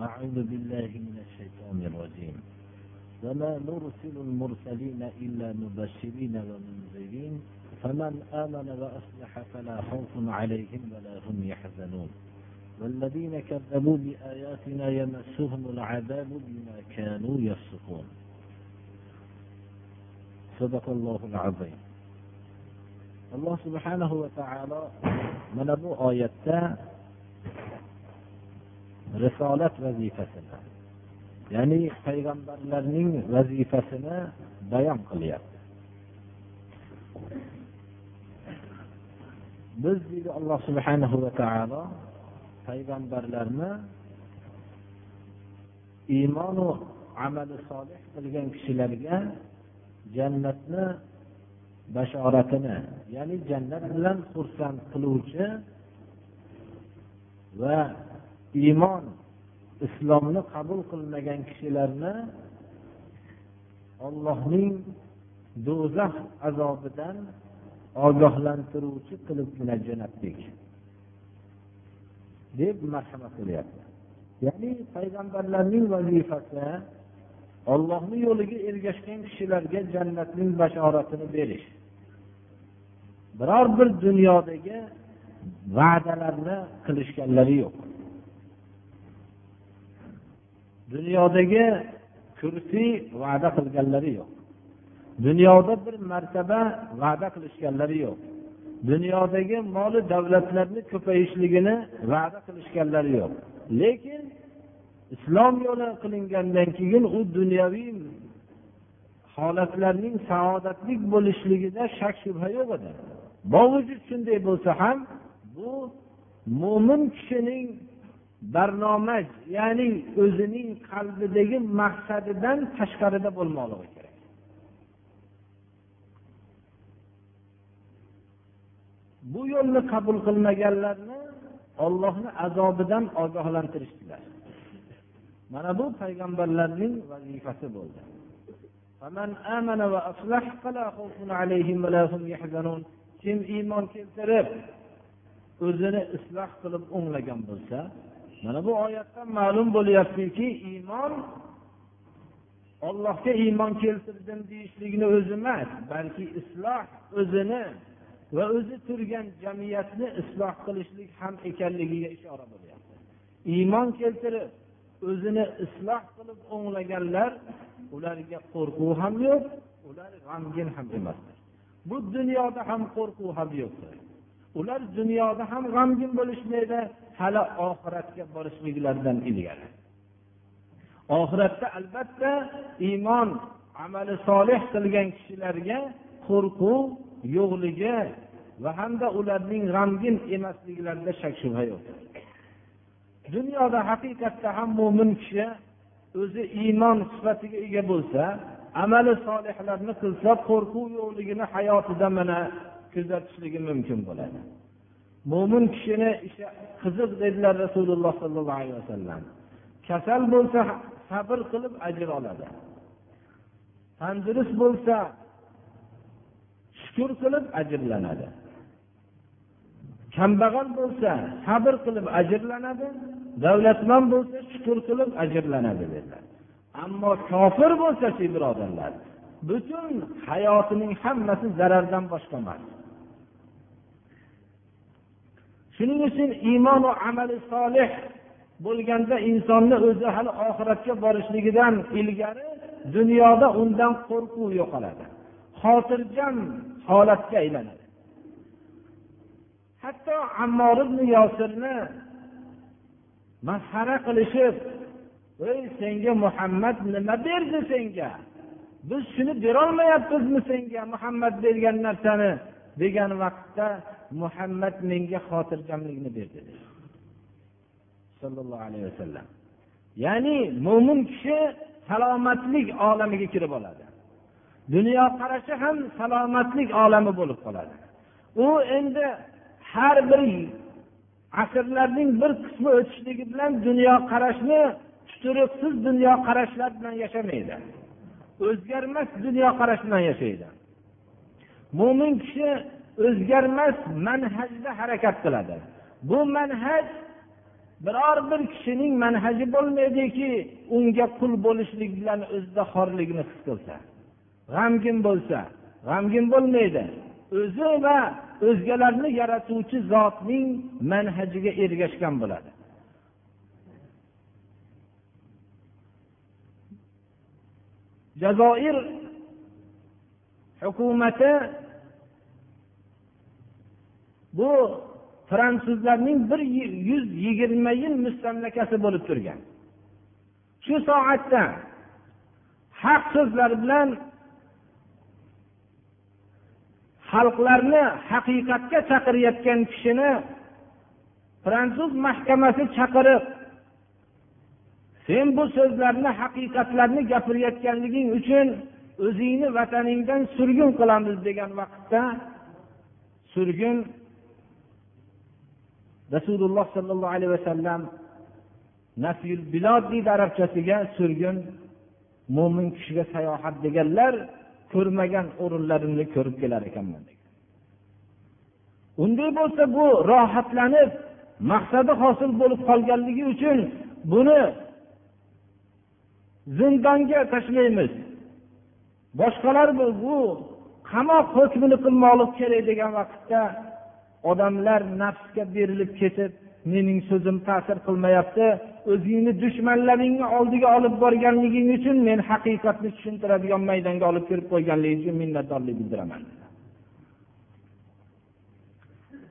أعوذ بالله من الشيطان الرجيم. وما نرسل المرسلين إلا مبشرين ومنذرين. فمن آمن وأصلح فلا خوف عليهم ولا هم يحزنون. والذين كذبوا بآياتنا يمسهم العذاب بما كانوا يفسقون. صدق الله العظيم. alloh subhanahu va taolo mana bu risolat vazifasini ya'ni payg'ambarlarning vazifasini bayon qilyapti. Biz deydi alloh subhanahu va taolo payg'ambarlarni iymonu amali solih qilgan kishilarga jannatni bashoratini ya'ni jannat bilan xursand qiluvchi va iymon islomni qabul qilmagan kishilarni ollohning do'zax azobidan ogohlantiruvchi qilibgina jo'natdik. Deb marhamat qilyapti. Ya'ni payg'ambarlarning vazifasi ollohni yo'liga ergashgan kishilarga jannatning bashoratini berish. Biror bir dunyodagi va'dalarni qilishganlari yo'q. Dunyodagi kursiy va'da qilganlari yo'q. Dunyoda bir martaba va'da qilishganlari yo'q. Dunyodagi moli davlatlarni ko'payishligini va'da qilishganlari yo'q. Lekin islom yo'li qilingandan keyin u dunyoviy holatlarning saodatli bo'lishligida shak shubha yo'q edi. Bovujud shunday bo'lsa ham bu mo'min kishining barnomaj ya'ni o'zining qalbidagi maqsadidan tashqarida bo'lmoqligi kerak. Bu yo'lni qabul qilmaganlarni ollohni azobidan ogohlantirishdilar. Mana bu payg'ambarlarning vazifasi bo'ldi. Kim iymon keltirib o'zini isloh qilib o'nglagan bo'lsa mana bu oyatdan ma'lum bo'lyaptiki iymon ollohga iymon keltirdim deyishlikni o'zi emas balki isloh o'zini va o'zi turgan jamiyatni isloh qilishlik ham ekanligiga ishora bo'lyapti. Iymon keltirib o'zini isloh qilib o'nglaganlar ularga qo'rquv ham yo'q ular g'amgin ham emaslar bu dunyoda ham qo'rquv ham yo'qdir. Ular dunyoda ham g'amgin bo'lishmaydi hali oxiratga borishliklaridan ilgari. Oxiratda albatta iymon amali solih qilgan kishilarga qo'rquv yo'qligi va hamda ularning g'amgin emasliklarida shak shubha yo'q. Dunyoda haqiqatda ham mo'min kishi o'zi iymon sifatiga ega bo'lsa amali solihlarni qilsa qo'rquv yo'qligini hayotida mana kuzatishligi mumkin bo'ladi. Mo'min kishini ishi qiziq dedilar rasululloh sollallohu alayhi vasallam. Kasal bo'lsa sabr qilib ajr oladi. Tandurust bo'lsa shukur qilib ajrlanadi. Kambag'al bo'lsa sabr qilib ajrlanadi. Davlatmand bo'lsa shukur qilib ajrlanadi dedilar. Ammo kofir bo'lsachi birodarlar butun hayotining hammasi zarardan boshqa emas. Shuning uchun iymonu amali solih bo'lganda insonni o'zi hali oxiratga borishligidan ilgari dunyoda undan qo'rquv yo'qoladi. Xotirjam holatga aylanadi. Hatto ammor ibn yosirni masxara qilishib ey senga muhammad nima berdi senga? Biz shuni berolmayapmizmi senga muhammad bergan narsani? degan vaqtda muhammad menga xotirjamlikni berdi sallallohu alayhi vasallam ya'ni mo'min kishi salomatlik olamiga kirib oladi. Dunyoqarashi ham salomatlik olami bo'lib qoladi. U endi har bir asrlarning bir qismi o'tishligi bilan dunyoqarashni tuturuqsiz dunyoqarashlar bilan yashamaydi. O'zgarmas dunyoqarash bilan yashaydi. Mo'min kishi o'zgarmas manhajda harakat qiladi. Bu manhaj biror bir kishining manhaji bo'lmaydiki unga qul bo'lishlik bilan o'zida xorligini his qilsa. G'amgin bo'lsa g'amgin bo'lmaydi. O'zi va o'zgalarni yaratuvchi zotning manhajiga ergashgan bo'ladi. Jazoir hukumati bu fransuzlarning bir yuz yigirma yil mustamlakasi bo'lib turgan. Shu soatda haq so'zlar bilan xalqlarni haqiqatga chaqirayotgan kishini fransuz mahkamasi chaqirib sen bu so'zlarni haqiqatlarni gapirayotganliging uchun o'zingni vataningdan surgun qilamiz degan vaqtda surgun rasululloh sollallohu alayhi vasallam nafyul bilod deydi arabchasiga surgun mo'min kishiga sayohat deganlar ko'rmagan o'rinlarimni ko'rib kelar ekanman unday bo'lsa bu rohatlanib maqsadi hosil bo'lib qolganligi uchun buni zindonga tashlaymiz. Boshqalar bu qamoq hukmini qilmoqlik kerak degan vaqtda odamlar nafsga berilib ketib mening so'zim ta'sir qilmayapti o'zingni dushmanlaringni oldiga olib borganliging uchun men haqiqatni tushuntiradigan maydonga olib kirib qo'yganliging uchun minnatdorlik bildiraman.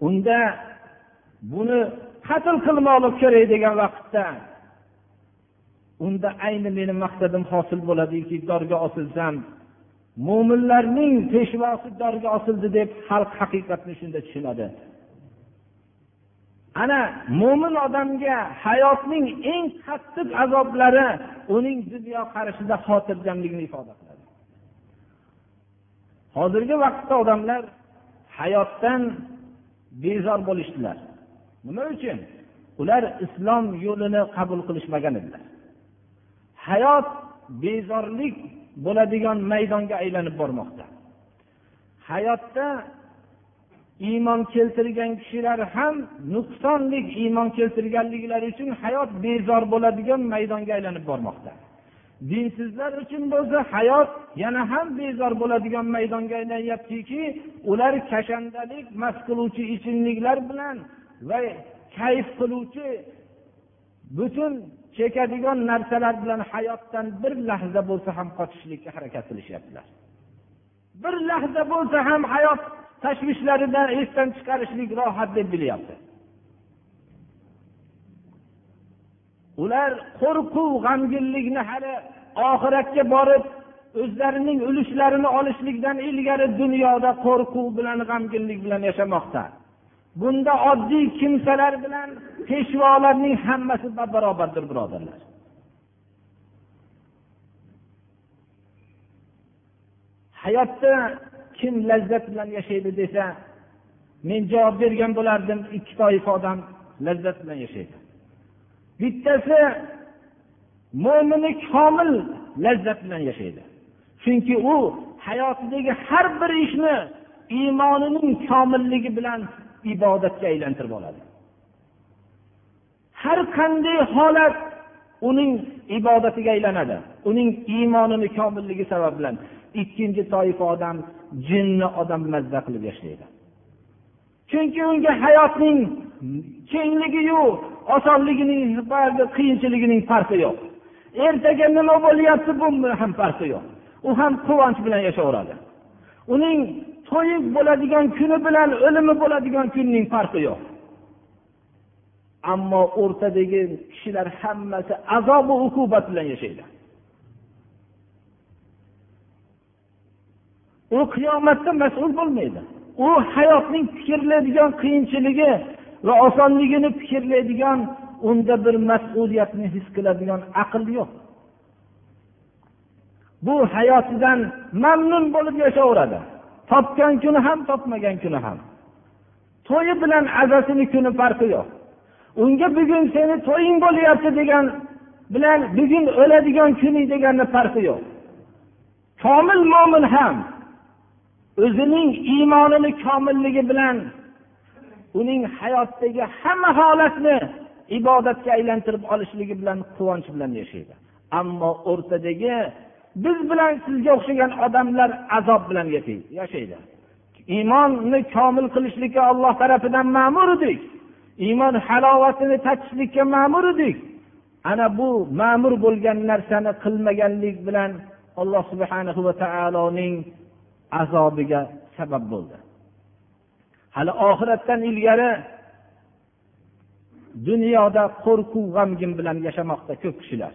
Unda buni qatl qilmoqlik kerak degan vaqtda unda ayni meni maqsadim hosil bo'ladiki dorga osilsam mo'minlarning peshvosi dorga osildi deb xalq haqiqatni shunda tushunadi. Ana mo'min odamga hayotning eng qattiq azoblari uning dunyo qarashida xotirjamlikni ifoda qiladi. Hozirgi vaqtda odamlar hayotdan bezor bo'lishdilar. Nima uchun? Ular islom yo'lini qabul qilishmagan edilar. Hayot bezorlik bo'ladigan maydonga aylanib bormoqda. Hayotda iymon keltirgan kishilar ham nuqsonlik iymon keltirganliklari uchun hayot bezor bo'ladigan maydonga aylanib bormoqda. Dinsizlar uchun bo'lsa hayot yana ham bezor bo'ladigan maydonga aylanyaptiki ular kashandalik mast qiluvchi ichimliklar bilan va kayf qiluvchi butun chekadigan narsalar bilan hayotdan bir lahza bo'lsa ham qochishlikka harakat qilishyaptilar. Bir lahza bo'lsa ham hayot tashvishlaridan esdan chiqarishlik rohat deb bilyapti. Ular qo'rquv g'amginlikni hali oxiratga borib o'zlarining ulushlarini olishlikdan ilgari dunyoda qo'rquv bilan g'amginlik bilan yashamoqda. Bunda oddiy kimsalar bilan peshvolarning hammasi barobardir birodarlar. Hayotda kim lazzat bilan yashaydi desa men javob bergan bo'lardim ikki toifa odam lazzat bilan yashaydi. Bittasi mo'mini komil lazzat bilan yashaydi. Chunki u hayotidagi har bir ishni iymonining komilligi bilan ibodatga aylantirib oladi. Har qanday holat uning ibodatiga aylanadi. Uning iymonini komilligi sabab bilan ikkinchi toifa odam jinni odam mazza qilib yashaydi. Chunki unga hayotning kengligiyu osonligining qiyinchiligining farqi yo'q. Ertaga nima bo'lyapti bu ham farqi yo'q. U ham quvonch bilan yashayveradi uning to'yi bo'ladigan kuni bilan o'limi bo'ladigan kunning farqi yo'q. Ammo o'rtadagi kishilar hammasi azobu uqubat bilan yashaydi. U qiyomatda mas'ul bo'lmaydi. U hayotning fikrlaydigan qiyinchiligi va osonligini fikrlaydigan unda bir mas'uliyatni his qiladigan aql yo'q. Bu hayotidan mamnun bo'lib yashayveradi topgan kuni ham topmagan kuni ham. To'yi bilan azasini kuni farqi yo'q. Unga bugun seni to'ying bo'lyapti degan bilan bugun o'ladigan kuning deganni farqi yo'q. Komil mo'min ham o'zining iymonini komilligi bilan uning hayotdagi hamma holatni ibodatga aylantirib olishligi bilan quvonch bilan yashaydi. Ammo o'rtadagi biz bilan sizga o'xshagan odamlar azob bilan yashaydi. Iymonni komil qilishlikka olloh tarafidan ma'mur edik. Iymon halovatini tatishlikka ma'mur edik. Ana bu ma'mur bo'lgan narsani qilmaganlik bilan alloh subhana va taoloning azobiga sabab bo'ldi. Hali oxiratdan ilgari dunyoda qo'rquv g'amgin bilan yashamoqda ko'p kishilar.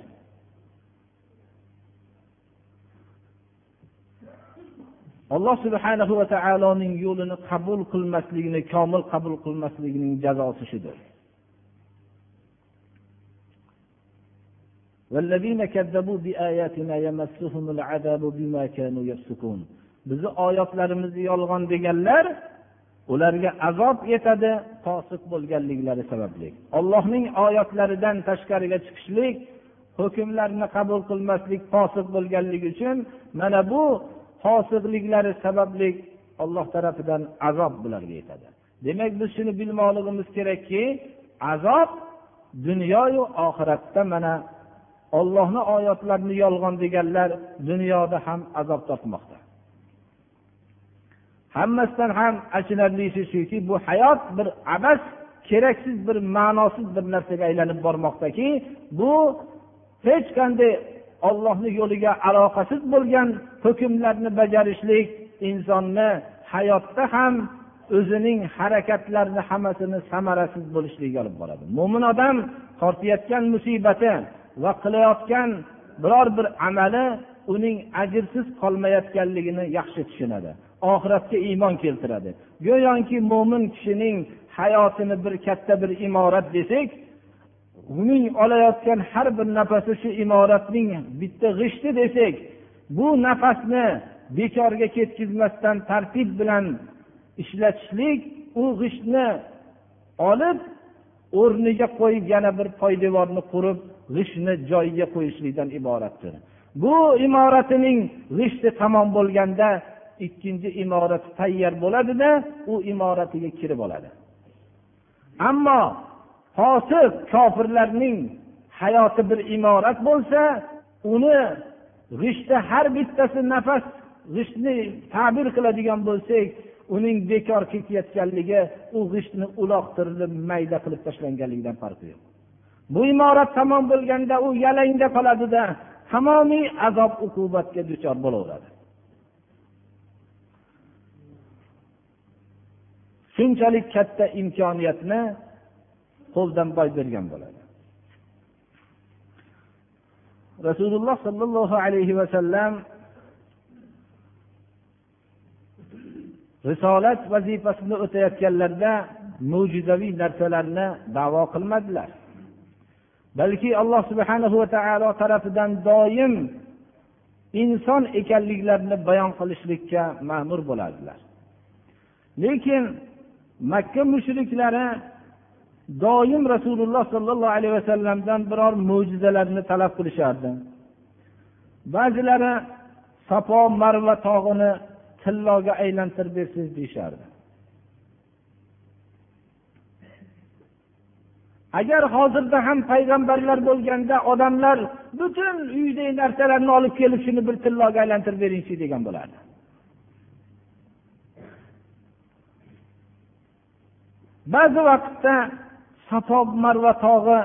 Alloh subhanahu va taoloning yo'lini qabul qilmasligini komil qabul qilmasligining jazosi shudir bizni oyatlarimizni yolg'on deganlar ularga azob yetadi fosiq bo'lganliklari sababli. Ollohning oyatlaridan tashqariga chiqishlik hukmlarni qabul qilmaslik fosiq bo'lganligi uchun mana bu fosiqliklari sababli alloh tarafidan azob bularga yetadi. Demak biz shuni bilmoqligimiz kerakki azob dunyoyu oxiratda mana ollohni oyatlarini yolg'on deganlar dunyoda ham azob tortmoqda. Hammasidan ham achinarlisi shuki bu hayot bir abas keraksiz bir ma'nosiz bir narsaga aylanib bormoqdaki bu hech qanday ollohni yo'liga aloqasiz bo'lgan hukmlarni bajarishlik insonni hayotda ham o'zining harakatlarini hammasini samarasiz bo'lishligiga olib boradi. Mo'min odam tortayotgan musibati va qilayotgan biror bir amali uning ajrsiz qolmayotganligini yaxshi tushunadi oxiratga iymon keltiradi. Go'yoki mo'min kishining hayotini bir katta bir imorat desak uning olayotgan har bir nafasi shu imoratning bitta g'ishti desak bu nafasni bekorga ketkazmasdan tartib bilan ishlatishlik u g'ishtni olib o'rniga qo'yib yana bir poydevorni qurib g'ishtni joyiga qo'yishlikdan iboratdir. Bu imoratining g'ishti tamom bo'lganda ikkinchi imorati tayyor bo'ladida u imoratiga kirib oladi. Ammo fosiq kofirlarning hayoti bir imorat bo'lsa uni g'ishti har bittasi nafas g'ishtni ta'bir qiladigan bo'lsak uning bekor ketayotganligi u g'ishtni uloqtirilib mayda qilib tashlanganligidan farqi yo'q. Bu imorat tamom bo'lganda u yalangda qoladida tamomiy azob uqubatga duchor bo'laveradi. Shunchalik katta imkoniyatni qo'ldan boy bergan bo'ladi. Rasululloh sollallohu alayhi vasallam risolat vazifasini o'tayotganlarda mo'jizaviy narsalarni davo qilmadilar. Balki alloh subhanahu va taolo tarafidan doim inson ekanliklarini bayon qilishlikka ma'mur bo'ladilar lekin makka mushriklari doim rasululloh sollallohu alayhi vasallamdan biror mo'jizalarni talab qilishardi. Ba'zilari safo marva tog'ini tilloga aylantirib bersangiz deyishardi. Agar hozirda ham payg'ambarlar bo'lganda odamlar butun uydagi narsalarni olib kelib shuni bir tilloga aylantirib beringchi degan bo'lardi. Ba'zi vaqtda safo marva tog'i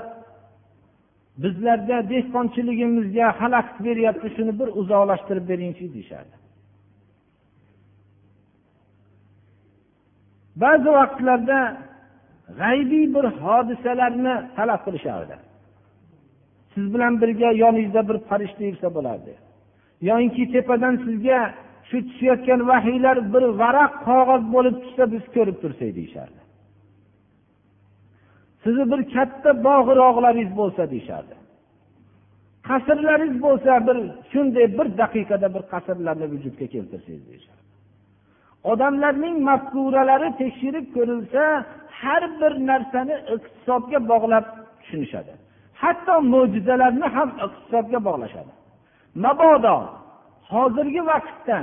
bizlarga dehqonchiligimizga xalaqit beryapti shuni bir uzoqlashtirib beringchi deyishadi ba'zi vaqtlarda g'aybiy bir hodisalarni talab qilishardi. Siz bilan birga yoningizda bir farishta yursa bo'lardi. Yoinki tepadan sizga shu tushayotgan vahiylar bir varaq qog'oz bo'lib tushsa biz ko'rib tursak deyishardi. Sizni bir katta bog'irog'laringiz bo'lsa deyishardi. Qasrlaringiz bo'lsa bir shunday bir daqiqada bir qasrlarni vujudga keltirsangiz deyishardi. Odamlarning mafkuralari tekshirib ko'rilsa har bir narsani iqtisodga bog'lab tushunishadi. Hatto mo'jizalarni ham iqtisodga bog'lashadi. Mabodo hozirgi vaqtda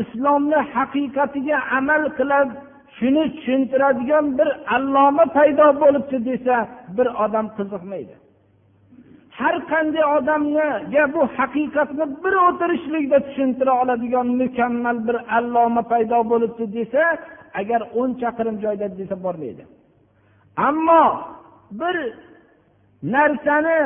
islomni haqiqatiga amal qilib shuni tushuntiradigan bir alloma paydo bo'libdi desa bir odam qiziqmaydi. Har qanday odamga bu haqiqatni bir o'tirishlikda tushuntira oladigan mukammal bir alloma paydo bo'libdi desa agar o'n chaqirim joyda desa bormaydi. Ammo bir narsani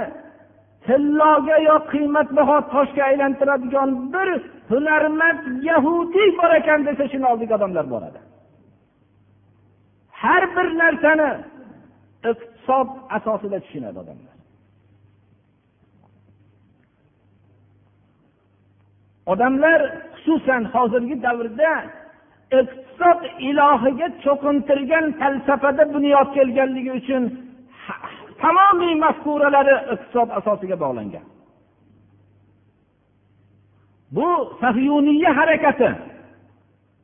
tilloga yo qiymatbaho toshga aylantiradigan bir hunarmand yahudiy bor ekan desa shuni oldiga odamlar boradi. Har bir narsani iqtisod asosida tushunadi odamlar. Odamlar xususan hozirgi davrda iqtisod ilohiga cho'qintirgan falsafada bunyod kelganligi uchun tamomiy mafkuralari iqtisod asosiga bog'langan. Bu sahiyuniya harakati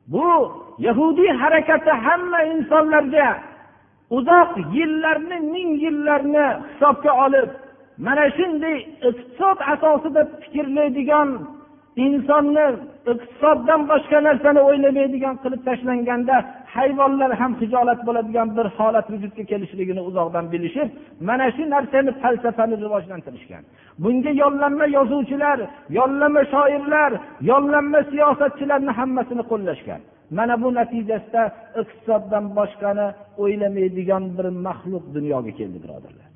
bu yahudiy harakati hamma insonlarga uzoq yillarni ming yillarni hisobga olib mana shunday iqtisod asosida fikrlaydigan insonni iqtisoddan boshqa narsani o'ylamaydigan qilib tashlanganda hayvonlar ham hijolat bo'ladigan bir holat vujudga kelishligini uzoqdan bilishib mana shu narsani falsafani rivojlantirishgan. Bunga yollanma yozuvchilar yollanma shoirlar yollanma siyosatchilarni hammasini qo'llashgan. Mana bu natijasida iqtisoddan boshqani o'ylamaydigan bir maxluq dunyoga keldi birodarlar.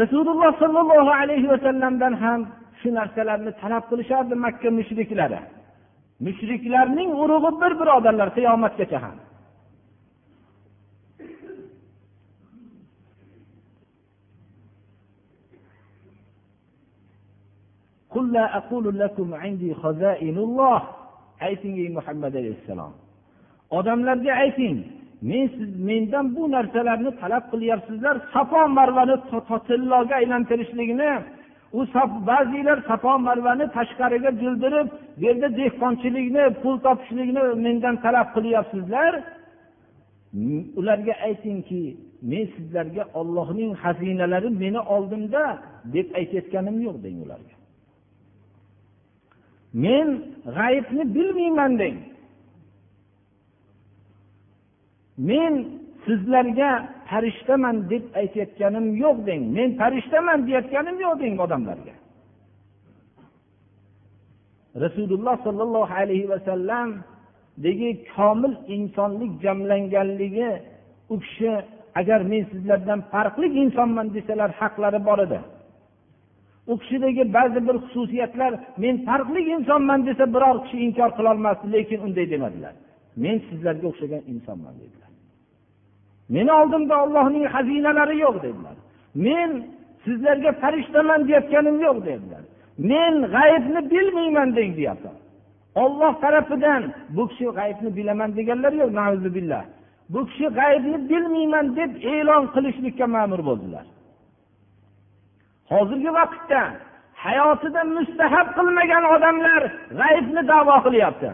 Rasululloh sollallohu alayhi vasallamdan ham shu narsalarni talab qilishardi makka mushriklari. Mushriklarning urug'i bir birodarlar qiyomatgacha ham. Ayting ey muhammad alayhissalom. Odamlarga ayting men siz mendan bu narsalarni talab qilyapsizlar. Safo marvani tilloga aylantirishlikni u ba'zilar safo marvani tashqariga jildirib bu yerda dehqonchilikni pul topishlikni mendan talab qilyapsizlar. Ularga aytingki men sizlarga ollohning xazinalari meni oldimda deb aytayotganim yo'q deng ularga. Men g'ayibni bilmayman deng. Men sizlarga farishtaman deb aytayotganim yo'q deng. Men farishtaman deyayotganim yo'q deng odamlarga. Rasululloh sollallohu alayhi vasallamdagi komil insonlik jamlanganligi u kishi agar men sizlardan farqli insonman desalar haqlari bor edi. U kishidagi ba'zi bir xususiyatlar men farqli insonman desa biror kishi inkor qilolmasdi lekin unday demadilar. Men sizlarga o'xshagan insonman dedilar. Meni oldimda ollohning xazinalari yo'q dedilar. Men sizlarga farishtaman deyotganim yo'q dedilar. Men g'aybni bilmayman deng deyapti. Olloh tarafidan bu kishi g'aybni bilaman deganlar yo'q bu kishi g'aybni bilmayman deb e'lon qilishlikka ma'mur bo'ldilar. Hozirgi vaqtda hayotida mustahab qilmagan odamlar g'aybni davo qilyapti.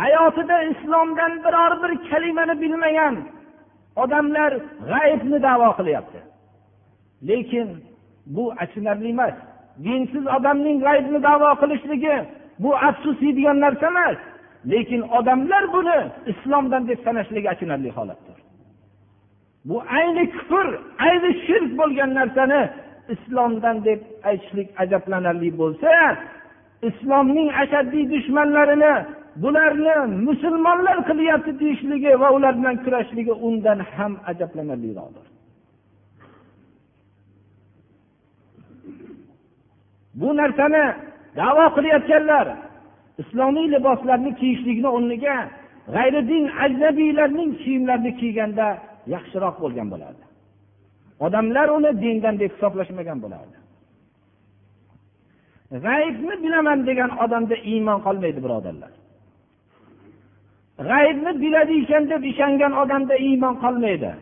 Hayotida islomdan biror bir kalimani bilmagan odamlar g'aybni davo qilyapti. Lekin bu achinarli emas. Dinsiz odamning g'aybni davo qilishligi bu afsus yeydigan narsa emas. Lekin odamlar buni islomdan deb sanashligi achinarli holatdir. Bu ayni kufr ayni shirk bo'lgan narsani islomdan deb aytishlik ajablanarli bo'lsa islomning ashaddiy dushmanlarini bularni musulmonlar qilyapti deyishligi va ular bilan kurashishligi undan ham ajablanarliroqdir bu narsani davo qilayotganlar islomiy liboslarni kiyishlikni o'rniga g'ayridin ajnabiylarning kiyimlarini kiyganda yaxshiroq bo'lgan bo'lardi. Odamlar uni dindan deb hisoblashmagan bo'lardi. G'aybni bilaman degan odamda iymon qolmaydi birodarlar. G'aybni biladi ekan deb ishongan odamda iymon qolmaydi.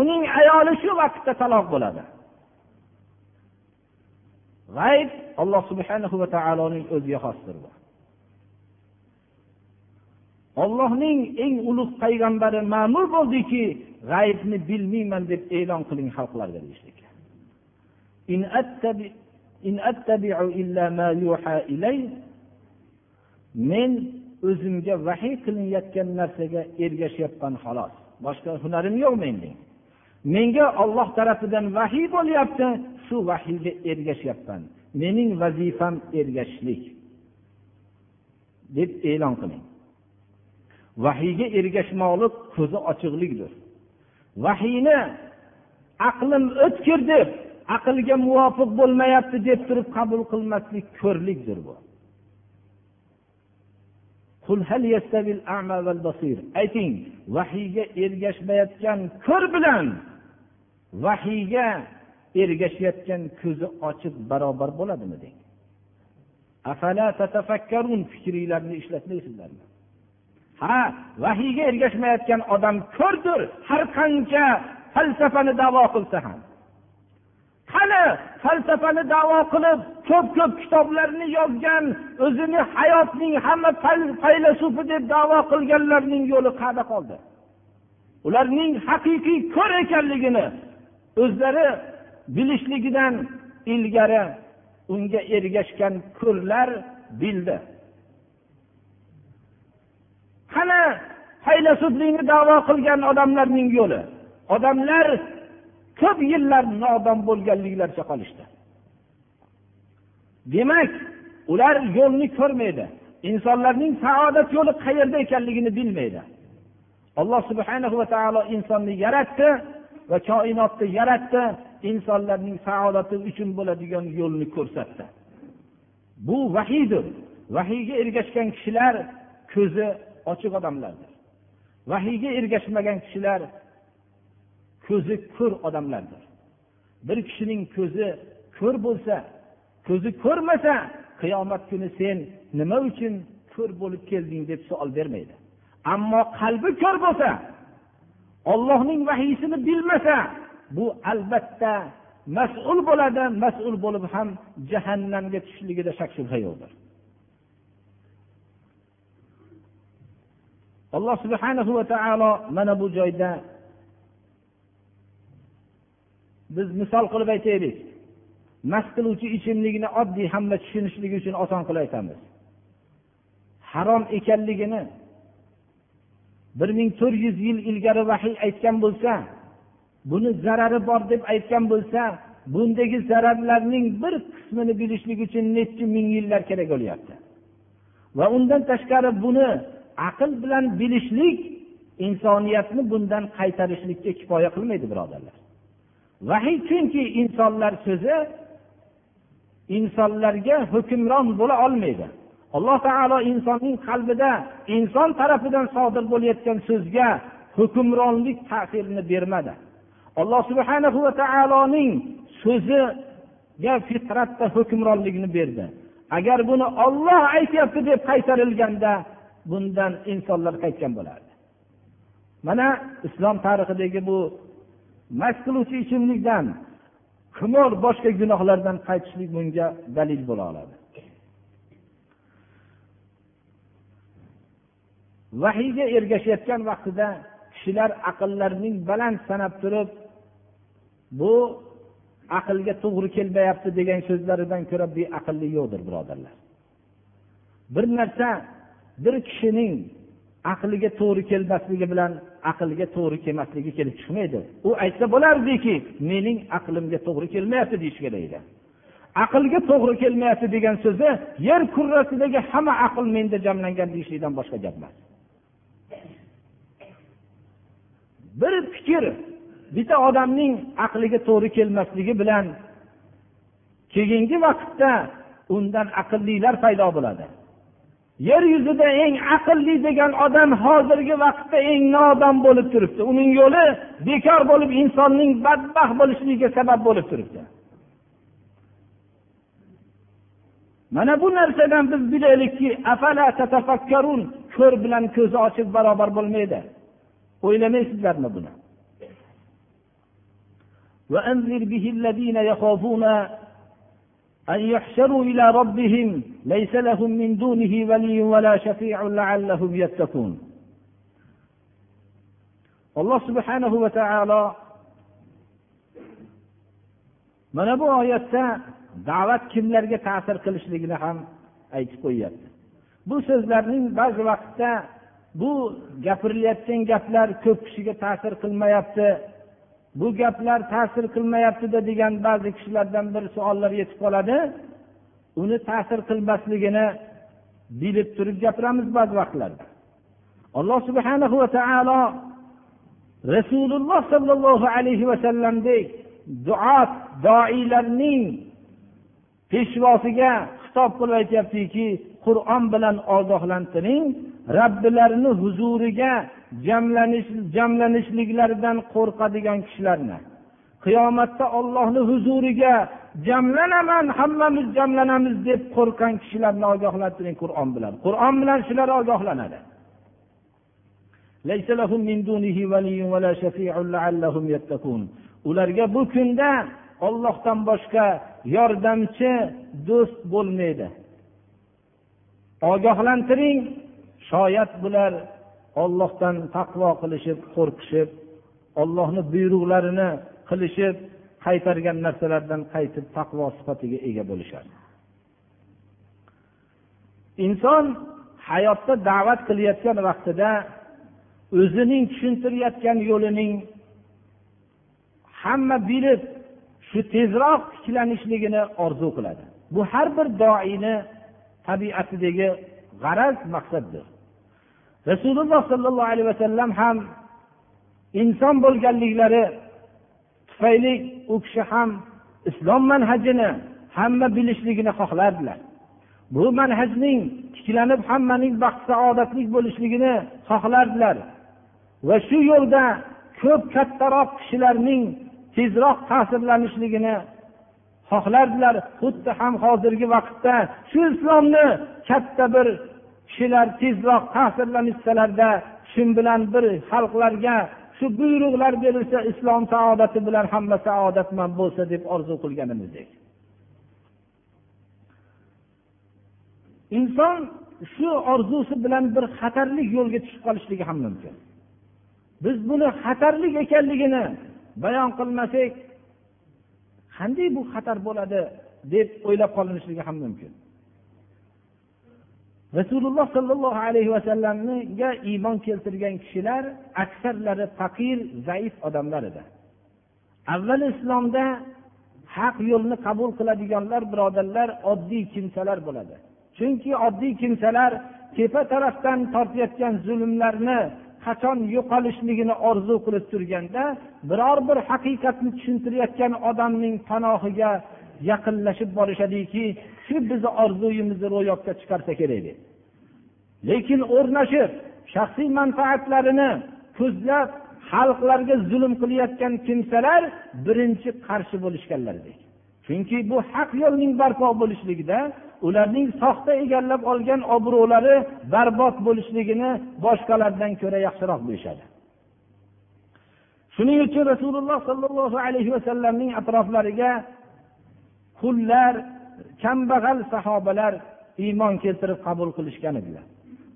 Uning ayoli shu vaqtda taloq bo'ladi. G'ayb alloh subhana va taoloning o'ziga xosdir bu. Ollohning eng ulug' payg'ambari ma'mur bo'ldiki g'aybni bilmayman deb e'lon qiling xalqlarga deyishlik. Men o'zimga vahiy qilinayotgan narsaga ergashyapman xolos. Boshqa hunarim yo'q menda menga olloh tarafidan vahiy bo'lyapti shu vahiyga ergashyapman. Mening vazifam ergashishlik. deb e'lon qiling. Vahiyga ergashmoqlik ko'zi ochiqlikdir. Vahiyni aqlim o'tkir deb aqlga muvofiq bo'lmayapti deb turib qabul qilmaslik ko'rlikdir bu. Ayting vahiyga ergashmayotgan ko'r bilan vahiyga ergashayotgan ko'zi ochiq barobar bo'ladimi deng? Fikringlarni ishlatmaysizlarmi ha vahiyga ergashmayotgan odam ko'rdir har qancha falsafani davo qilsa ham. Qani falsafani davo qilib ko'p ko'p kitoblarni yozgan o'zini hayotning hamma faylasufi deb davo qilganlarning yo'li qayerda qoldi. Ularning haqiqiy ko'r ekanligini o'zlari bilishligidan ilgari unga ergashgan ko'rlar bildi. Qani faylasuflikni davo qilgan odamlarning yo'li? Odamlar ko'p yillar nodon bo'lganliklaricha qolishdi demak ular yo'lni ko'rmaydi. Insonlarning saodat yo'li qayerda ekanligini bilmaydi. Alloh subhana va taolo insonni yaratdi va koinotni yaratdi insonlarning saodati uchun bo'ladigan yo'lni ko'rsatdi. Bu vahiydir vahiyga ergashgan kishilar ko'zi ochiq odamlardir. Vahiyga ergashmagan kishilar ko'zi ko'r odamlardir. Bir kishining ko'zi ko'r bo'lsa ko'zi ko'rmasa qiyomat kuni sen nima uchun ko'r bo'lib kelding deb savol bermaydi. Ammo qalbi ko'r bo'lsa ollohning vahiysini bilmasa bu albatta mas'ul bo'ladi mas'ul bo'lib ham jahannamga tushishligida shak shubha yo'qdir. Alloh subhanahu va taolo mana bu joyda biz misol qilib aytaylik. Mast qiluvchi ichimlikni oddiy hamma tushunishligi uchun oson qilib aytamiz. Harom ekanligini bir ming to'rt yuz yil ilgari vahiy aytgan bo'lsa buni zarari bor deb aytgan bo'lsa bundagi zararlarning bir qismini bilishlik uchun necha ming yillar kerak bo'lyapti. Va undan tashqari buni aql bilan bilishlik insoniyatni bundan qaytarishlikka kifoya qilmaydi birodarlar. Vahiy chunki insonlar so'zi insonlarga hukmron bo'la olmaydi. Alloh taolo insonning qalbida inson tarafidan sodir bo'layotgan so'zga hukmronlik ta'sirini bermadi. Alloh subhana va taoloning so'ziga fitratda hukmronlikni berdi. Agar buni olloh aytyapti deb qaytarilganda bundan insonlar qaytgan bo'lardi. Mana islom tarixidagi bu mast qiluvchi ichimlikdan qimor boshqa gunohlardan qaytishlik bunga dalil bo'la oladi. Vahiyga ergashayotgan vaqtida kishilar aqllarining baland sanab turib bu aqlga to'g'ri kelmayapti degan so'zlaridan ko'ra beaqllik yo'qdir birodarlar. Bir narsa bir kishining aqliga to'g'ri kelmasligi bilan aqlga to'g'ri kelmasligi kelib chiqmaydi. U aytsa bo'lardiki mening aqlimga to'g'ri kelmayapti deyish kerak edi aqlga to'g'ri kelmayapti degan so'zi yer kurrasidagi hamma aql menda jamlangan deyishlikdan boshqa gap emas. Bir fikr bitta odamning aqliga to'g'ri kelmasligi bilan keyingi vaqtda undan aqllilar paydo bo'ladi. Yer yuzida eng aqlli degan odam hozirgi vaqtda eng nodon bo'lib turibdi. Uning yo'li bekor bo'lib insonning badbaxt bo'lishligiga sabab bo'lib turibdi. Mana bu narsadan biz bilaylikki ko'r bilan ko'zi ochiq barobar bo'lmaydi. O'ylamaysizlarmi buni? أن يحشروا إلى ربهم ليس لهم من دونه ولي ولا شفيع لعلهم يتقون alloh subhanahu va taolo mana bu oyatda da'vat kimlarga ta'sir qilishligini ham aytib qo'yyapti bu so'zlarning ba'zi vaqtda bu gapirilayotgan gaplar ko'p kishiga ta'sir qilmayapti Bu gaplar ta'sir qilmayaptida degan ba'zi kishilardan bir savollar yetib qoladi. Uni ta'sir qilmasligini bilib turib gapiramiz ba'zi vaqtlarda. Alloh subhana va taolo rasululloh sollallohu alayhi vasallamdek duot doiylarning peshvosiga xitob qilib aytyaptiki qur'on bilan ogohlantiring robbilarini huzuriga jamlanish jamlanishliklaridan qo'rqadigan kishilarni. Qiyomatda ollohni huzuriga jamlanaman hammamiz jamlanamiz deb qo'rqqan kishilarni ogohlantiring qur'on bilan. Qur'on bilan shular ogohlanadi. Ularga bu kunda ollohdan boshqa yordamchi do'st bo'lmaydi. Ogohlantiring shoyat bular ollohdan taqvo qilishib qo'rqishib ollohni buyruqlarini qilishib qaytargan narsalardan qaytib taqvo sifatiga ega bo'lishadi. Inson hayotda da'vat qilayotgan vaqtida o'zining tushuntirayotgan yo'lining hamma bilib shu tezroq tiklanishligini orzu qiladi. Bu har bir doini tabiatidagi g'araz maqsaddir. Rasululloh sollallohu alayhi vasallam ham inson bo'lganliklari tufayli u kishi ham islom manhajini hamma bilishligini xohlardilar. Bu manhajning tiklanib hammaning baxt saodatli bo'lishligini xohlardilar. Va shu yo'lda ko'p kattaroq kishilarning tezroq ta'sirlanishligini xohlardilar. Xuddi ham hozirgi vaqtda shu islomni katta bir kishilar tezroq ta'sirlanishsalarda shu bilan bir xalqlarga shu buyruqlar berilsa islom saodati bilan hamma saodatmand bo'lsa deb orzu qilganimizdek. Inson shu orzusi bilan bir xatarli yo'lga tushib qolishligi ham mumkin. Biz buni xatarlik ekanligini bayon qilmasak qanday bu xatar bo'ladi deb o'ylab qolinishligi ham mumkin. Rasululloh sollallohu alayhi vasallamga iymon keltirgan kishilar aksarlari faqir zaif odamlar edi. Avval islomda haq yo'lni qabul qiladiganlar birodarlar oddiy kimsalar bo'ladi. Chunki oddiy kimsalar tepa tarafdan tortayotgan zulmlarni qachon yo'qolishligini orzu qilib turganda biror bir haqiqatni tushuntirayotgan odamning panohiga yaqinlashib borishadiki shu bizni orzuyimizni ro'yobga chiqarsa kerak deydi lekin o'rnashib shaxsiy manfaatlarini ko'zlab xalqlarga zulm qilayotgan kimsalar birinchi qarshi bo'lishganlardek chunki bu haq yo'lning barpo bo'lishligida ularning soxta egallab olgan obro'lari barbod bo'lishligini boshqalardan ko'ra yaxshiroq bilishadi. Shuning uchun rasululloh sollallohu alayhi vasallamning atroflariga qullar kambag'al sahobalar iymon keltirib qabul qilishgan edilar.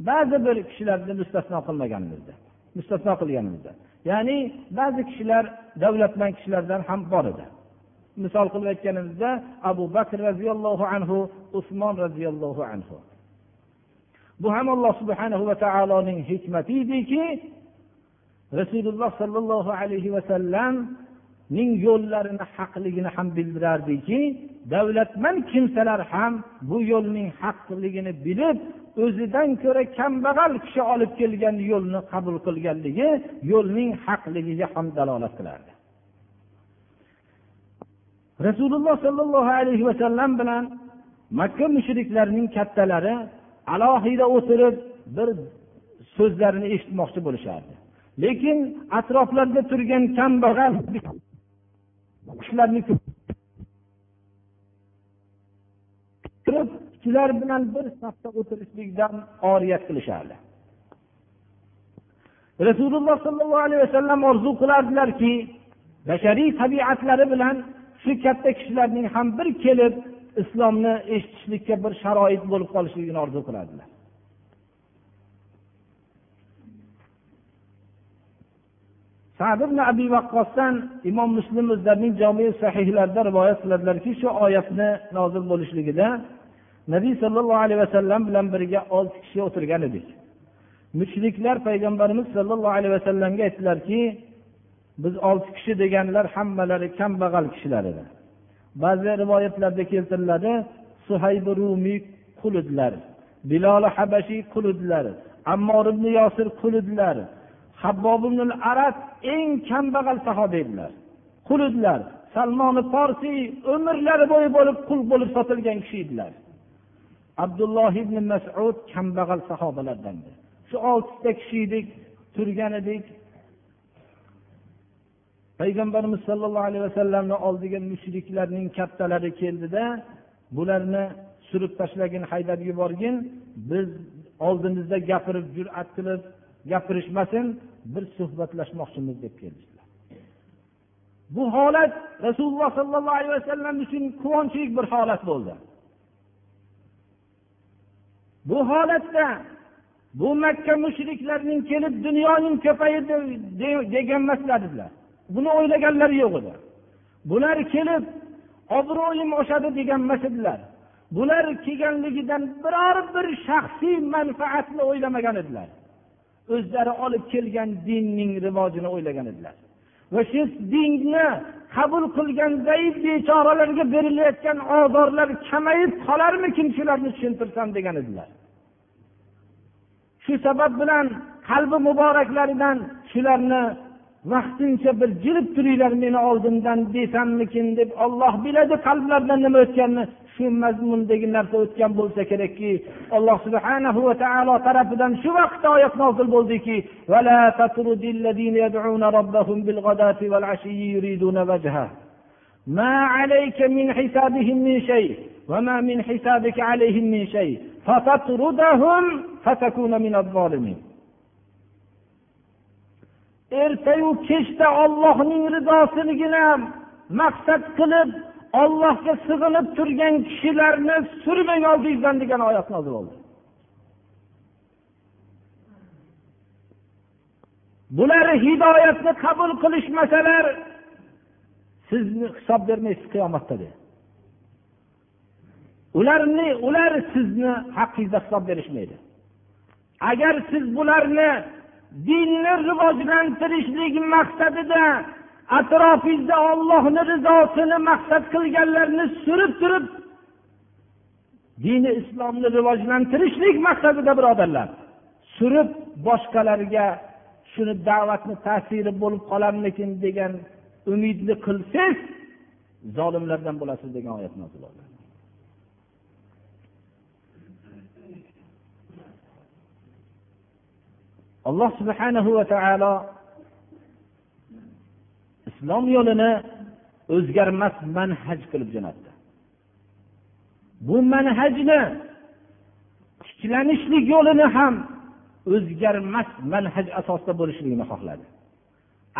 Ba'zi bir kishilarni mustasno qilmaganimizda mustasno qilganimizda. Ya'ni ba'zi kishilar davlatmand kishilardan ham bor edi. Misol qilib aytganimizda abu bakr roziyallohu anhu usmon roziyallohu anhu. Bu ham alloh subhanahu va taoloning hikmati ediki rasululloh sollallohu alayhi ning yo'llarini haqligini ham bildirardiki davlatmand kimsalar ham bu yo'lning haqligini bilib o'zidan ko'ra kambag'al kishi olib kelgan yo'lni qabul qilganligi yo'lning haqligiga ham dalolat qilardi. Rasululloh sollallohu alayhi vasallam bilan makka mushriklarining kattalari alohida o'tirib bir so'zlarini eshitmoqchi bo'lishardi. Lekin atroflarida turgan kambag'al kishilarni shular bilan bir safda o'tirishlikdan oriyat qilishardi. Rasululloh sollallohu alayhi vasallam orzu qilardilarki bashariy tabiatlari bilan shu katta kishilarning ham bir kelib islomni eshitishlikka bir sharoit bo'lib qolishligini orzu qiladilar. Sad ibn abi vaqqosdan imom muslim o'zlarining jomi sahihlarida rivoyat qiladilarki shu oyatni nozil bo'lishligida nabiy sollallohu alayhi vasallam bilan birga olti kishi o'tirgan edik. Mushriklar payg'ambarimiz sollallohu alayhi vasallamga aytdilarki biz olti kishi deganlar hammalari kambag'al kishilar edi. Ba'zi rivoyatlarda keltiriladi suhaybi rumiy qul edilar biloli habashiy qul edilar ammor ibn yosir qul edilar habbob ibn arat eng kambag'al sahoba edilar. Qul edilar salmoni forsiy umrlari bo'yi bo'lib qul bo'lib sotilgan kishi edilar. Abdulloh ibn masud kambag'al sahobalardandir shu oltita kishi edik turgan edik. Payg'ambarimiz sollallohu alayhi vasallamni oldiga mushriklarning kattalari keldida bularni surib tashlagin haydab yuborgin biz oldimizda gapirib jur'at qilib gapirishmasin bir suhbatlashmoqchimiz deb kelishdilar. Bu holat rasululloh sollallohu alayhi vasallam uchun quvonchli bir holat bo'ldi. Bu holatda bu makka mushriklarining kelib dunyoning ko'paydi degan emaslar edilar buni o'ylaganlari yo'q edi. Bular kelib obro'yim oshadi degan emas edilar bular kelganligidan biror bir shaxsiy manfaatni o'ylamagan edilar. O'zlari olib kelgan dinning rivojini o'ylagan edilar. Va shu dinni qabul qilgan zaif bechoralarga berilayotgan ozorlar kamayib qolarmikin shularni tushuntirsam degan edilar. Shu sabab bilan qalbi muboraklaridan shularni vaqtincha bir jilib turinglar meni oldimdan desammikin deb olloh biladi qalblaridan nima o'tganini shu mazmundagi narsa o'tgan bo'lsa kerakki alloh subhana va taolo tarafidan shu vaqtda oyat nozil bo'ldiki ما عليك من حسابهم من شيء وما من حسابك عليهم من شيء فتطردهم فتكون من الظالمين ertayu kechda ollohning rizosinigina maqsad qilib ollohga sig'inib turgan kishilarni surmang oldingizdan degan oyat nozil bo'ldi. Bular hidoyatni qabul qilishmasalar sizni hisob bermaysiz qiyomatda dedi ularni ular sizni haqqingizda hisob berishmaydi. Agar siz bularni dinni rivojlantirishlik maqsadida atrofingizda ollohni rizosini maqsad qilganlarni surib turib dini islomni rivojlantirishlik maqsadida birodarlar. Surib boshqalarga shuni da'vatni ta'siri bo'lib qolarmikin degan umidni qilsangiz zolimlardan bo'lasiz degan oyat nozil bo'ldi alloh subhanahu va taolo islom yo'lini o'zgarmas manhaj qilib jo'natdi. Bu manhajni tiklanishlik yo'lini ham o'zgarmas manhaj asosida bo'lishligini xohladi.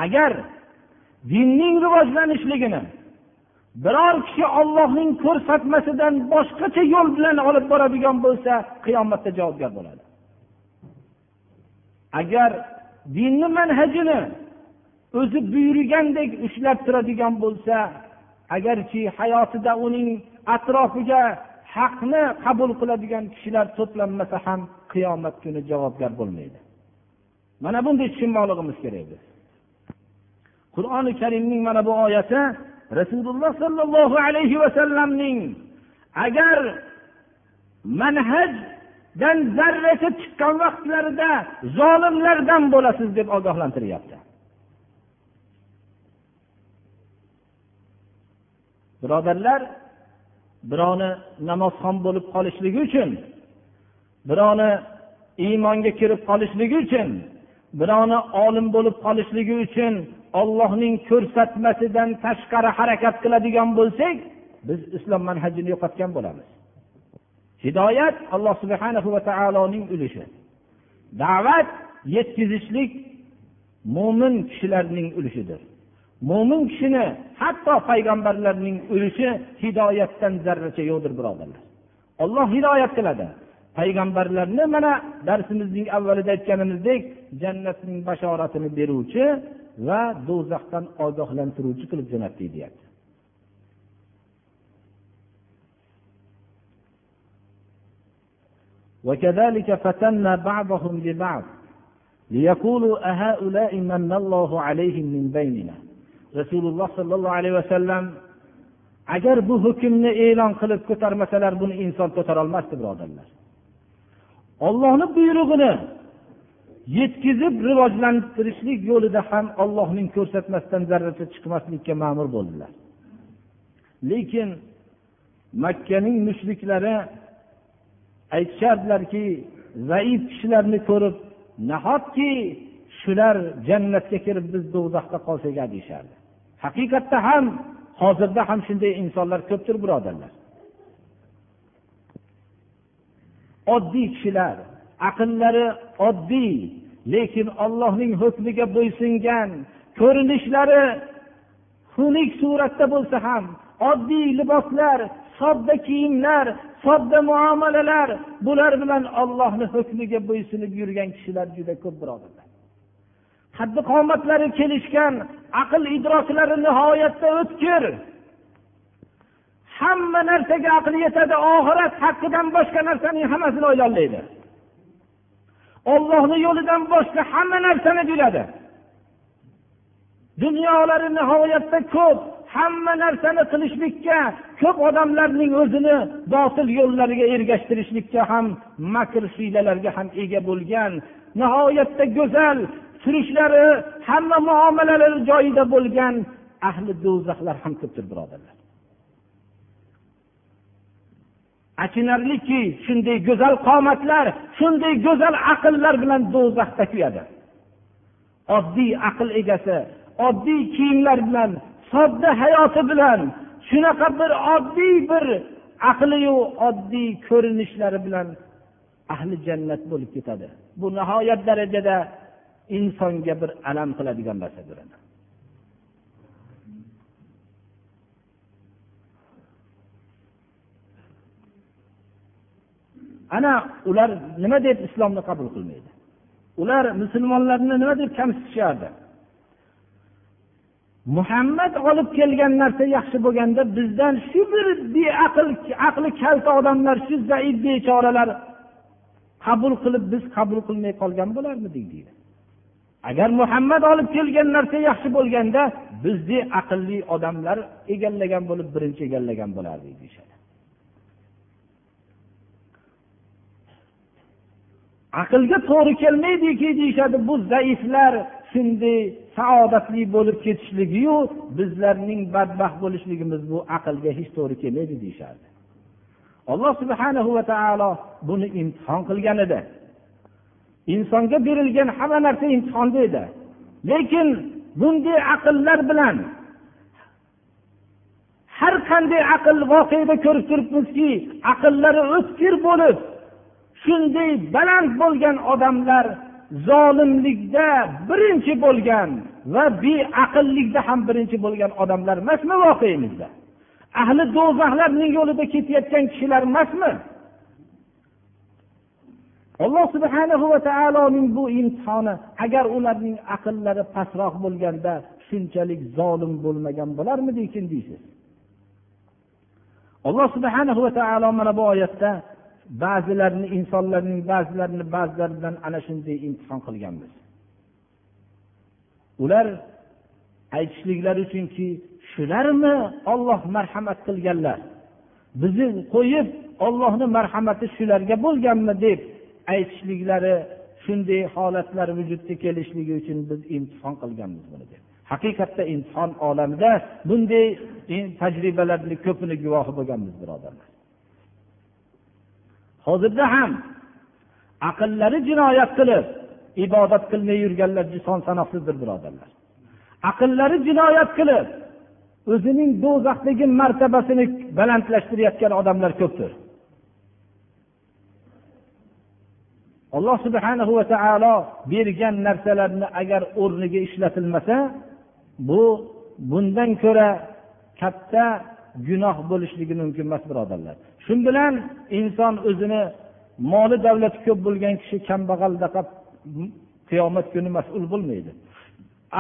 Agar dinning rivojlanishligini biror kishi ollohning ko'rsatmasidan boshqacha yo'l bilan olib boradigan bo'lsa qiyomatda javobgar bo'ladi. Agar dinni manhajini o'zi buyurgandek ushlab turadigan bo'lsa agarki hayotida uning atrofiga haqni qabul qiladigan kishilar to'planmasa ham qiyomat kuni javobgar bo'lmaydi. Mana bunday tushunmoqligimiz kerak biz. Qur'oni karimning mana bu oyati rasululloh sollallohu alayhi vasallamning agar manhaj dan zarracha chiqqan vaqtlarida zolimlardan bo'lasiz deb ogohlantiryapti. Birodarlar birovni namozxon bo'lib qolishligi uchun birovni iymonga kirib qolishligi uchun birovni olim bo'lib qolishligi uchun ollohning ko'rsatmasidan tashqari harakat qiladigan bo'lsak biz islom manhajini yo'qotgan bo'lamiz. Hidoyat alloh subhana va taoloning ulushi. Da'vat yetkazishlik mo'min kishilarning ulushidir. Mo'min kishini hatto payg'ambarlarning ulushi hidoyatdan zarracha yo'qdir birodarlar. Olloh hidoyat qiladi. Payg'ambarlarni mana darsimizning avvalida aytganimizdek jannatning bashoratini beruvchi va do'zaxdan ogohlantiruvchi qilib jo'natdik deyapti. وكذلك فتنا بعضهم ببعض ليقولوا أهؤلاء من الله عليهم من بيننا رسول الله صلى الله عليه وسلم agar bu hukmni e'lon qilib ko'tarmasalar buni inson ko'tarolmasdi birodarlar ollohni buyrug'ini yetkazib rivojlantirishlik yo'lida ham ollohning ko'rsatmasidan zarracha chiqmaslikka ma'mur bo'ldilar lekin makkaning mushriklari aytishardilarki zaif kishilarni ko'rib nahotki shular jannatga kirib biz do'zaxda qolsak deyishardi. Haqiqatda ham hozirda ham shunday insonlar ko'pdir birodarlar. Oddiy kishilar aqllari oddiy lekin ollohning hukmiga bo'ysungan ko'rinishlari xunuk suratda bo'lsa ham oddiy liboslar sodda kiyimlar sodda muomalalar bular bilan ollohni hukmiga bo'ysunib yurgan kishilar juda ko'p birodarlar. Qaddi qomatlari kelishgan aql idroklari nihoyatda o'tkir. Hamma narsaga aqli yetadi oxirat haqqidan boshqa narsaning hammasini o'ylayolmaydi ollohni yo'lidan boshqa hamma narsani biladi. Dunyolari nihoyatda ko'p. Hamma narsani qilishlikka ko'p odamlarning o'zini botil yo'llariga ergashtirishlikka ham makr hiylalarga ham ega bo'lgan nihoyatda go'zal turishlari hamma muomalalari joyida bo'lgan ahli do'zaxlar ham ko'pdir birodarlar. Achinarliki shunday go'zal qomatlar shunday go'zal aqllar bilan do'zaxda kuyadi. Oddiy aql egasi oddiy kiyimlar bilan sodda hayoti bilan shunaqa bir oddiy bir aqliyu oddiy ko'rinishlari bilan ahli jannat bo'lib ketadi. Bu nihoyat darajada insonga bir alam qiladigan narsadir. Ana ular nima deb islomni qabul qilmaydi? Ular musulmonlarni nima deb kamsitishardi muhammad olib kelgan narsa yaxshi bo'lganda bizdan shu bir beaql aqli kalta odamlar shu zaif bechoralar qabul qilib biz qabul qilmay qolgan bo'larmidik deydi. Agar muhammad olib kelgan narsa yaxshi bo'lganda bizdek aqlli odamlar egallagan bo'lib birinchi egallagan bo'lardik deyishadi aqlga to'g'ri kelmaydiki deyishadi bu zaiflar shunday saodatli bo'lib ketishligiyu bizlarning badbaxt bo'lishligimiz bu aqlga hech to'g'ri kelmaydi deyishardi. Alloh subhana va taolo buni imtihon qilgan edi. Insonga berilgan hamma narsa imtihonda edi lekin bunday aqllar bilan har qanday aql voqeda ko'rib turibmizki aqllari o'tkir bo'lib shunday baland bo'lgan odamlar zolimlikda birinchi bo'lgan va beaqllikda ham birinchi bo'lgan odamlar emasmi voqemizda ahli do'zaxlarning yo'lida ketayotgan kishilar emasmi? Alloh subhanahu va taoloning bu imtihoni agar ularning aqllari pastroq bo'lganda shunchalik zolim bo'lmagan bo'larmidikin deysiz? Alloh subhanahu va taolo mana bu oyatda ba'zilarini insonlarning ba'zilarini ba'zilari bilan ana shunday imtihon qilganmiz. Ular aytishliklari uchunki shularmi olloh marhamat qilganlar. Bizni qo'yib ollohni marhamati shularga bo'lganmi deb aytishliklari shunday holatlar vujudga kelishligi uchun biz imtihon qilganmiz buni deb. Haqiqatda imtihon olamida bunday tajribalarni ko'pini guvohi bo'lganmiz birodarlar. Hozirda ham aqllari jinoyat qilib ibodat qilmay yurganlar son sanoqsizdir birodarlar. Aqllari jinoyat qilib o'zining do'zaxdagi martabasini balandlashtirayotgan odamlar ko'pdir. Alloh subhana va taolo bergan narsalarni agar o'rniga ishlatilmasa bu bundan ko'ra katta gunoh bo'lishligi mumkin emas birodarlar. Shu bilan inson o'zini moli davlati ko'p bo'lgan kishi kambag'aldaqa qiyomat kuni mas'ul bo'lmaydi.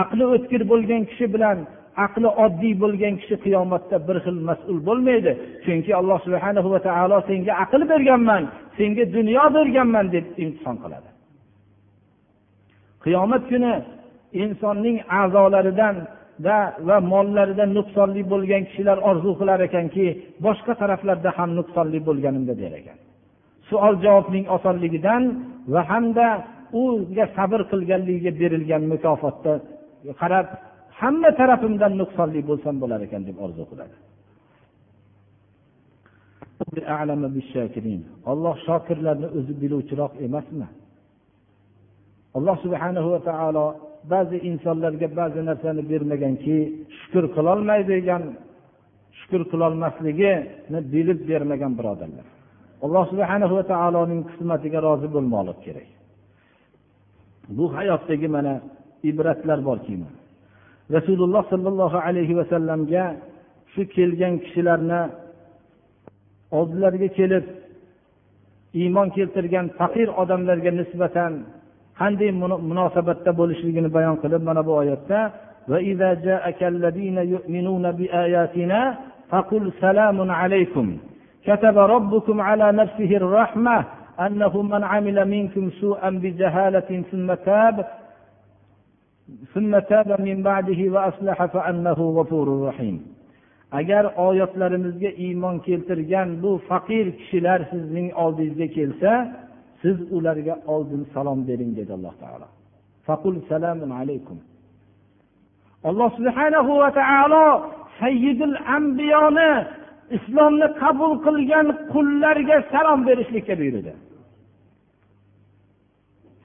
Aqli o'tkir bo'lgan kishi bilan aqli oddiy bo'lgan kishi qiyomatda bir xil mas'ul bo'lmaydi. Chunki alloh subhana va taolo senga aql berganman senga dunyo berganman deb imtihon qiladi. Qiyomat kuni insonning a'zolaridan va va mollarida nuqsonli bo'lgan kishilar orzu qilar ekanki boshqa taraflarda ham nuqsonli bo'lganimda der ekan. Savol javobning osonligidan va hamda unga sabr qilganligiga berilgan mukofotga qarab hamma tarafimdan nuqsonli bo'lsam bo'lar ekan deb orzu qiladi. Olloh shokirlarni o'zi biluvchiroq emasmi? Alloh subhanahu va taolo ba'zi insonlarga ba'zi narsani bermaganki shukur qilolmaydigan shukur qilolmasligini bilib bermagan birodarlar. Alloh subhana va taoloning qismatiga rozi bo'lmoqlik kerak. Bu hayotdagi mana ibratlar borki rasululloh sollallohu alayhi vasallamga shu kelgan kishilarni oldilariga kelib iymon keltirgan faqir odamlarga nisbatan qanday munosabatda bo'lishligini bayon qilib mana bu oyatda فقل سلام عليكم كتب ربكم على نفسه الرحمة أنه من عمل منكم سوءا بجهالة ثم تاب ثم تاب من بعده وأصلح فأنه غفور رحيم agar oyatlarimizga iymon keltirgan bu faqir kishilar sizning oldingizga kelsa siz ularga oldin salom bering dedi alloh taolo. Faqul salamun alaykum. Alloh subhanahu va taolo sayyidul ambiyoni islomni qabul qilgan qullarga salom berishlikka buyurdi.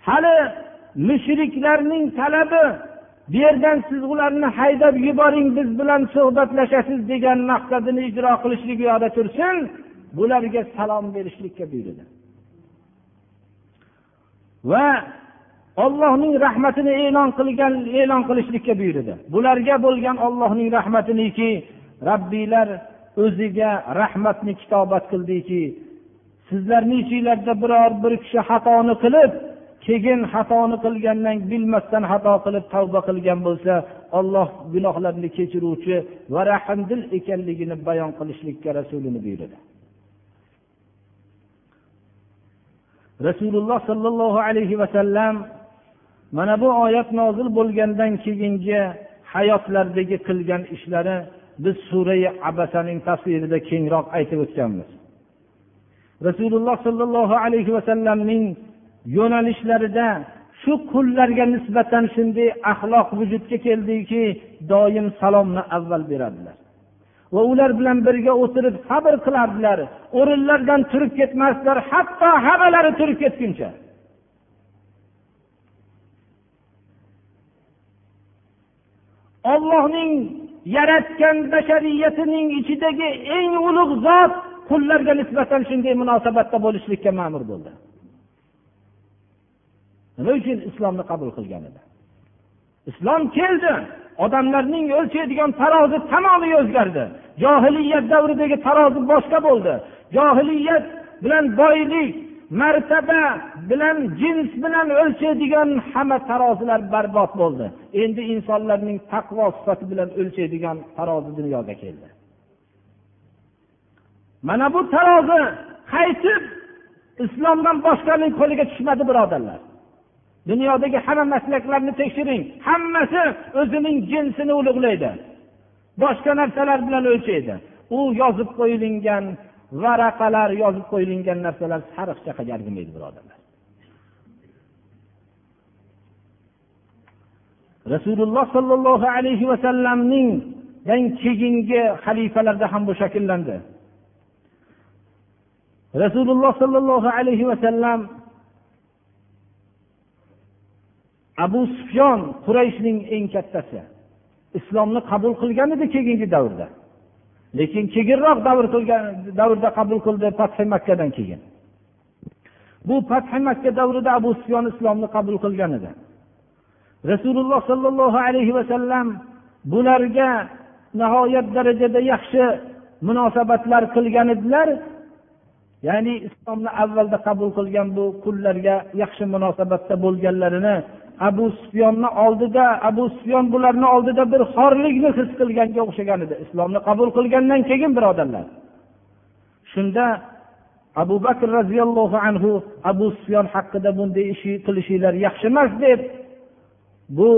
Hali mushriklarning talabi bu yerdan siz ularni haydab yuboring biz bilan suhbatlashasiz degan maqsadini ijro qilishlik u yoqda tursin bularga salom berishlikka buyurdi. Va ollohning rahmatini e'lon qilgan e'lon qilishlikka buyurdi. Bularga bo'lgan ollohning rahmatiniki rabbiylar o'ziga rahmatni kitobat qildiki. Sizlarni ichinglarda biror bir kishi xatoni qilib keyin xatoni qilgandan bilmasdan xato qilib tavba qilgan bo'lsa olloh gunohlarni kechiruvchi va rahmdil ekanligini bayon qilishlikka rasulini buyurdi. Rasululloh sollallohu alayhi vasallam mana bu oyat nozil bo'lgandan keyingi hayotlaridagi qilgan ishlari biz surai abasaning tafsirida kengroq aytib o'tganmiz. Rasululloh sollallohu alayhi vasallamning yo'nalishlarida shu qullarga nisbatan shunday axloq vujudga keldiki doim salomni avval beradilar. Va ular bilan birga o'tirib sabr qilardilar. O'rinlaridan turib ketmasdilar hatto hammalari turib ketguncha. Ollohning yaratgan bashariyatining ichidagi eng ulug' zot qullarga nisbatan shunday munosabatda bo'lishlikka ma'mur bo'ldi. Nima uchun islomni qabul qilgan edi? Islom keldi odamlarning o'lchaydigan tarozi tamomiy o'zgardi johiliyat davridagi tarozi boshqa bo'ldi. Johiliyat bilan boylik martaba bilan jins bilan o'lchaydigan hamma tarozilar barbod bo'ldi. Endi insonlarning taqvo sifati bilan o'lchaydigan tarozi dunyoga keldi. Mana bu tarozi qaytib islomdan boshqaning qo'liga tushmadi birodarlar. Dunyodagi hamma maslaklarni tekshiring. Hammasi o'zining jinsini ulug'laydi. Boshqa narsalar bilan o'lchaydi. U yozib qo'yilgan varaqalar yozib qo'yilgan narsalar sariq chaqaga arzimaydi birodarlar. Rasululloh sollallohu alayhi vasallamning keyingi xalifalarda ham bu shakllandi. Rasululloh sollallohu alayhi vasallam abu sufyon qurayshning eng kattasi. Islomni qabul qilgan edi keyingi davrda. Lekin keyinroq davr qilgan davrda qabul qildi fathi makkadan keyin. Bu fathi makka davrida abu sufyon islomni qabul qilgan edi. Rasululloh sollallohu alayhi vasallam bularga nihoyat darajada yaxshi munosabatlar qilgan edilar. Ya'ni islomni avvalda qabul qilgan bu qullarga yaxshi munosabatda bo'lganlarini abu sufyonni oldida abu sufyon bularni oldida bir xorlikni his qilganga o'xshagan edi. Islomni qabul qilgandan keyin birodarlar shunda abu bakr roziyallohu anhu abu sufyon haqida bunday ish qilishinglar yaxshi emas deb bu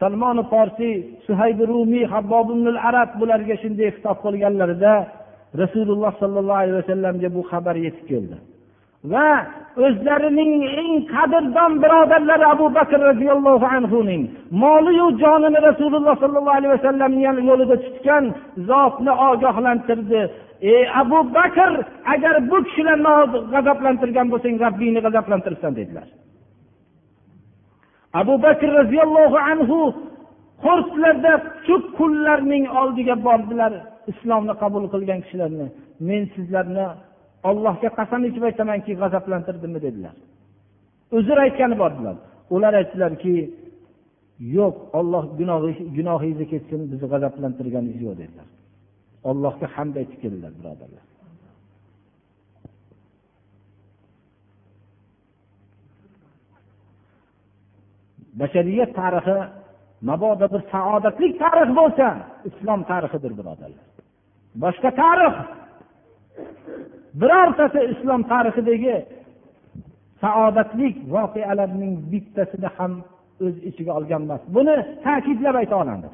salmoni forsiy suhaybi rumiy habbob arab bularga shunday xitob qilganlarida rasululloh sollallohu alayhi vasallamga bu xabar yetib keldi. Va o'zlarining eng qadrdon birodarlari abu bakr roziyallohu anhuning moliyu jonini rasululloh sollallohu alayhi vasallamni yo'lida tutgan zotni ogohlantirdi. Ey abu bakr agar bu kishilarni g'azablantirgan bo'lsang robbingni g'azablantiribsan dedilar. Abu bakr roziyallohu anhu qo'rqdilarda shu qullarning oldiga bordilar islomni qabul qilgan kishilarni. Men sizlarni ollohga qasam ichib aytamanki g'azablantirdimmi dedilar. Uzr aytgani bordilar ular aytdilarki yo'q olloh gunohingizni ketsin bizni g'azablantirganingiz yo'q dedilar. Ollohga hamd aytib keldilar birodarlar. Bashariyat tarixi mabodo bir saodatli tarix bo'lsa islom tarixidir birodarlar. Boshqa tarix. Birortasi islom tarixidagi saodatlik voqealarning bittasini ham o'z ichiga olgan emas. Buni ta'kidlab ayta olamiz.